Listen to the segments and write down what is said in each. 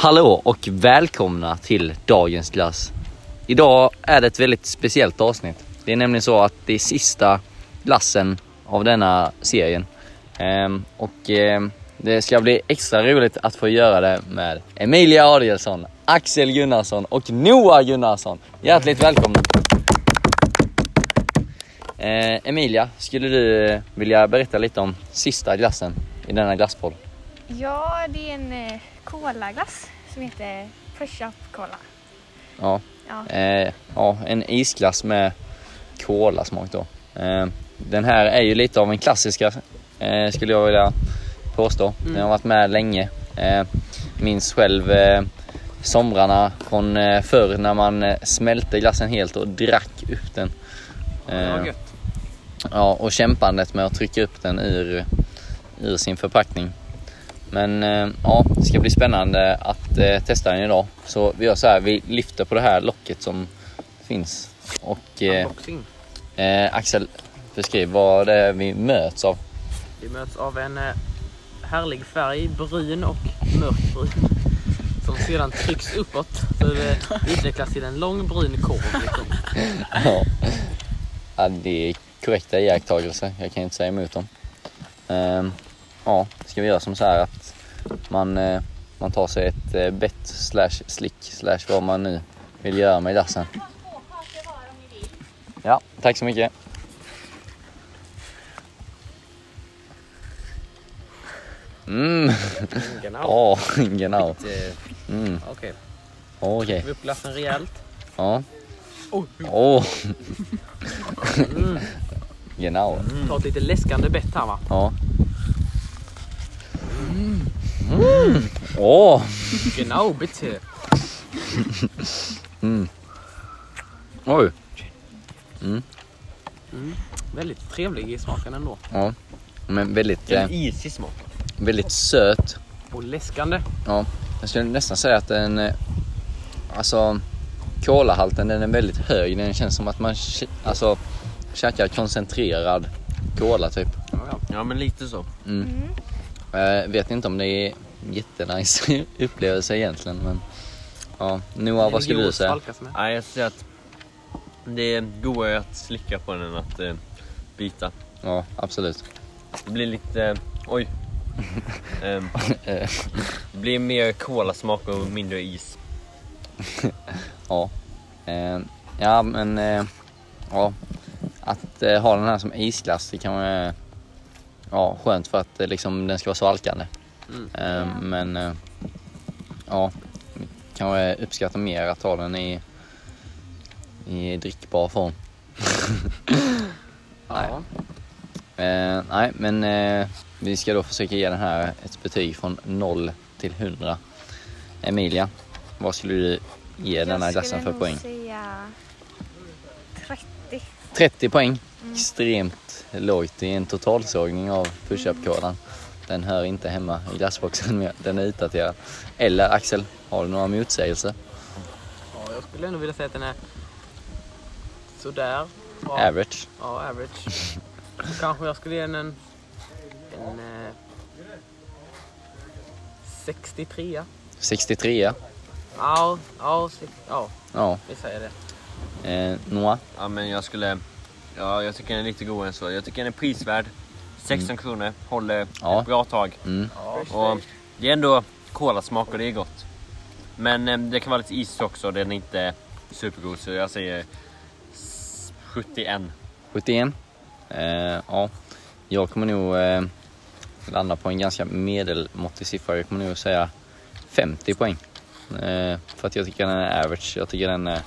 Hallå och välkomna till dagens glass. Idag är det ett väldigt speciellt avsnitt. Det är nämligen så att det är sista glassen av denna serien. Ehm, och ehm, det ska bli extra roligt att få göra det med Emilia Adielsson, Axel Gunnarsson och Noah Gunnarsson. Hjärtligt välkomna! Ehm, Emilia, skulle du eh, vilja berätta lite om sista glassen i denna glasspodd? Ja, det är en eh, kolaglass som heter Push Up Cola. Ja. Ja. Eh, ja, en isglass med kolasmak då. Eh, den här är ju lite av en klassiska eh, skulle jag vilja påstå. Den har varit med länge. Eh, minns själv eh, somrarna från eh, förr när man eh, smälte glassen helt och drack upp den. Eh, gött. ja, och kämpandet med att trycka upp den ur, ur sin förpackning. Men eh, ja, det ska bli spännande att eh, testa den idag. Så vi gör så här, vi lyfter på det här locket som finns. Och eh, eh, Axel, beskriv vad det är vi möts av. Vi möts av en härlig färg, brun och mörkbrun. Som sedan trycks uppåt så det utvecklas till en lång brun korv. Liksom. ja. ja, det är korrekta iakttagelser. Jag kan inte säga emot dem. Ehm, ja, ska vi göra som så här att man, eh, man tar sig ett eh, bett slash slick slash vad man nu vill göra med glassen. Ja, tack så mycket. Mm, Genau. åh, genau. Eh, Mm, Okej, okej. vi upp glassen rejält. Ja. Åh, Mm. genau. Ta ett lite läskande bett här va. Ja. Åh! Genau bitte. Oj. Väldigt trevlig i smaken ändå. Ja. Men väldigt, eh, isig smak. väldigt söt. Och läskande. Ja. Jag skulle nästan säga att den, eh, alltså kolahalten den är väldigt hög. Den känns som att man alltså, käkar koncentrerad kola typ. Ja, ja. Ja men lite så. Mm. Jag vet inte om det är jättenice upplevelse egentligen men ja. Noah, vad skulle du säga? Nej jag säger att det är godare att slicka på den än att eh, bita. Ja, absolut. Det blir lite, eh, oj. Eh, det blir mer kolasmak och mindre is. Ja. Eh, ja men eh, ja. Att eh, ha den här som isglass det kan vara ja, skönt för att eh, liksom, den ska vara svalkande. Mm. Eh, men eh, ja, kan jag uppskatta mer att ha den i, i drickbar form. Nej. Ja. Eh, nej, men eh, vi ska då försöka ge den här ett betyg från 0 till 100. Emilia, vad skulle du ge denna glassen för poäng? Jag säga 30. 30 poäng. Extremt lågt i en totalsågning av push-up-kolan. Den hör inte hemma i glassboxen mer. Den är utdaterad. Eller Axel, har du några motsägelser? ja, jag skulle ändå vilja säga att den är sådär. Bra. Average. Ja, average. Så kanske jag skulle ge den en, en eh, 63. 63 Ja, ja, ja, Ja. vi säger det. Eh, Noah? Ja men jag skulle, ja jag tycker den är lite godare än så. Jag tycker den är prisvärd. 16 kronor, håller Ja. ett bra tag. Mm. Och det är ändå kolasmak och det är gott. Men eh, det kan vara lite is också, den är inte supergod så jag säger s- 71. 71. Eh, ja, jag kommer nog eh, landa på en ganska medelmåttig siffra. Jag kommer nog säga 50 poäng. Eh, för att jag tycker den är average. Jag tycker den är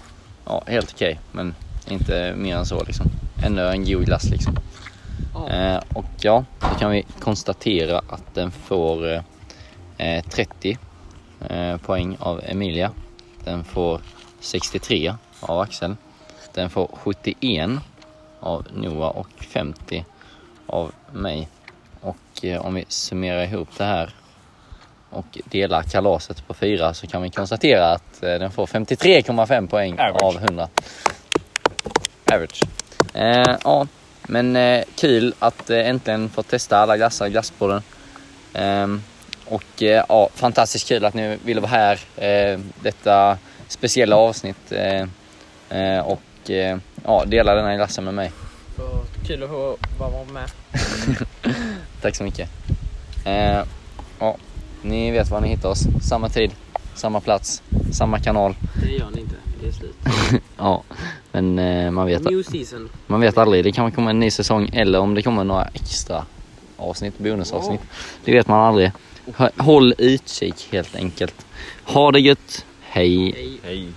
ja, helt okej, men inte mer än så liksom. Ändå en god glass liksom. Eh, och ja, då kan vi konstatera att den får eh, 30 eh, poäng av Emilia. Den får 63 av Axel. Den får 71 av Noah och 50 av mig. Och eh, om vi summerar ihop det här och delar kalaset på fyra så kan vi konstatera att eh, den får 53,5 poäng Average. av 100. Average. Eh, ja, men eh, kul att eh, äntligen få testa alla glassar i glasspodden. Ehm, och eh, ja, fantastiskt kul att ni ville vara här. Eh, detta speciella avsnitt. Eh, eh, och eh, ja, dela denna glassen med mig. Så kul att få vara med. Tack så mycket. Ja, ni vet var ni hittar oss. Samma tid, samma plats, samma kanal. Det gör ni inte. Det är slut. Ja, men eh, man, vet, New season. man vet aldrig. Det kan komma en ny säsong eller om det kommer några extra avsnitt, bonusavsnitt. Det vet man aldrig. Håll utkik helt enkelt. Ha det gött. Hej. Hej. Hej.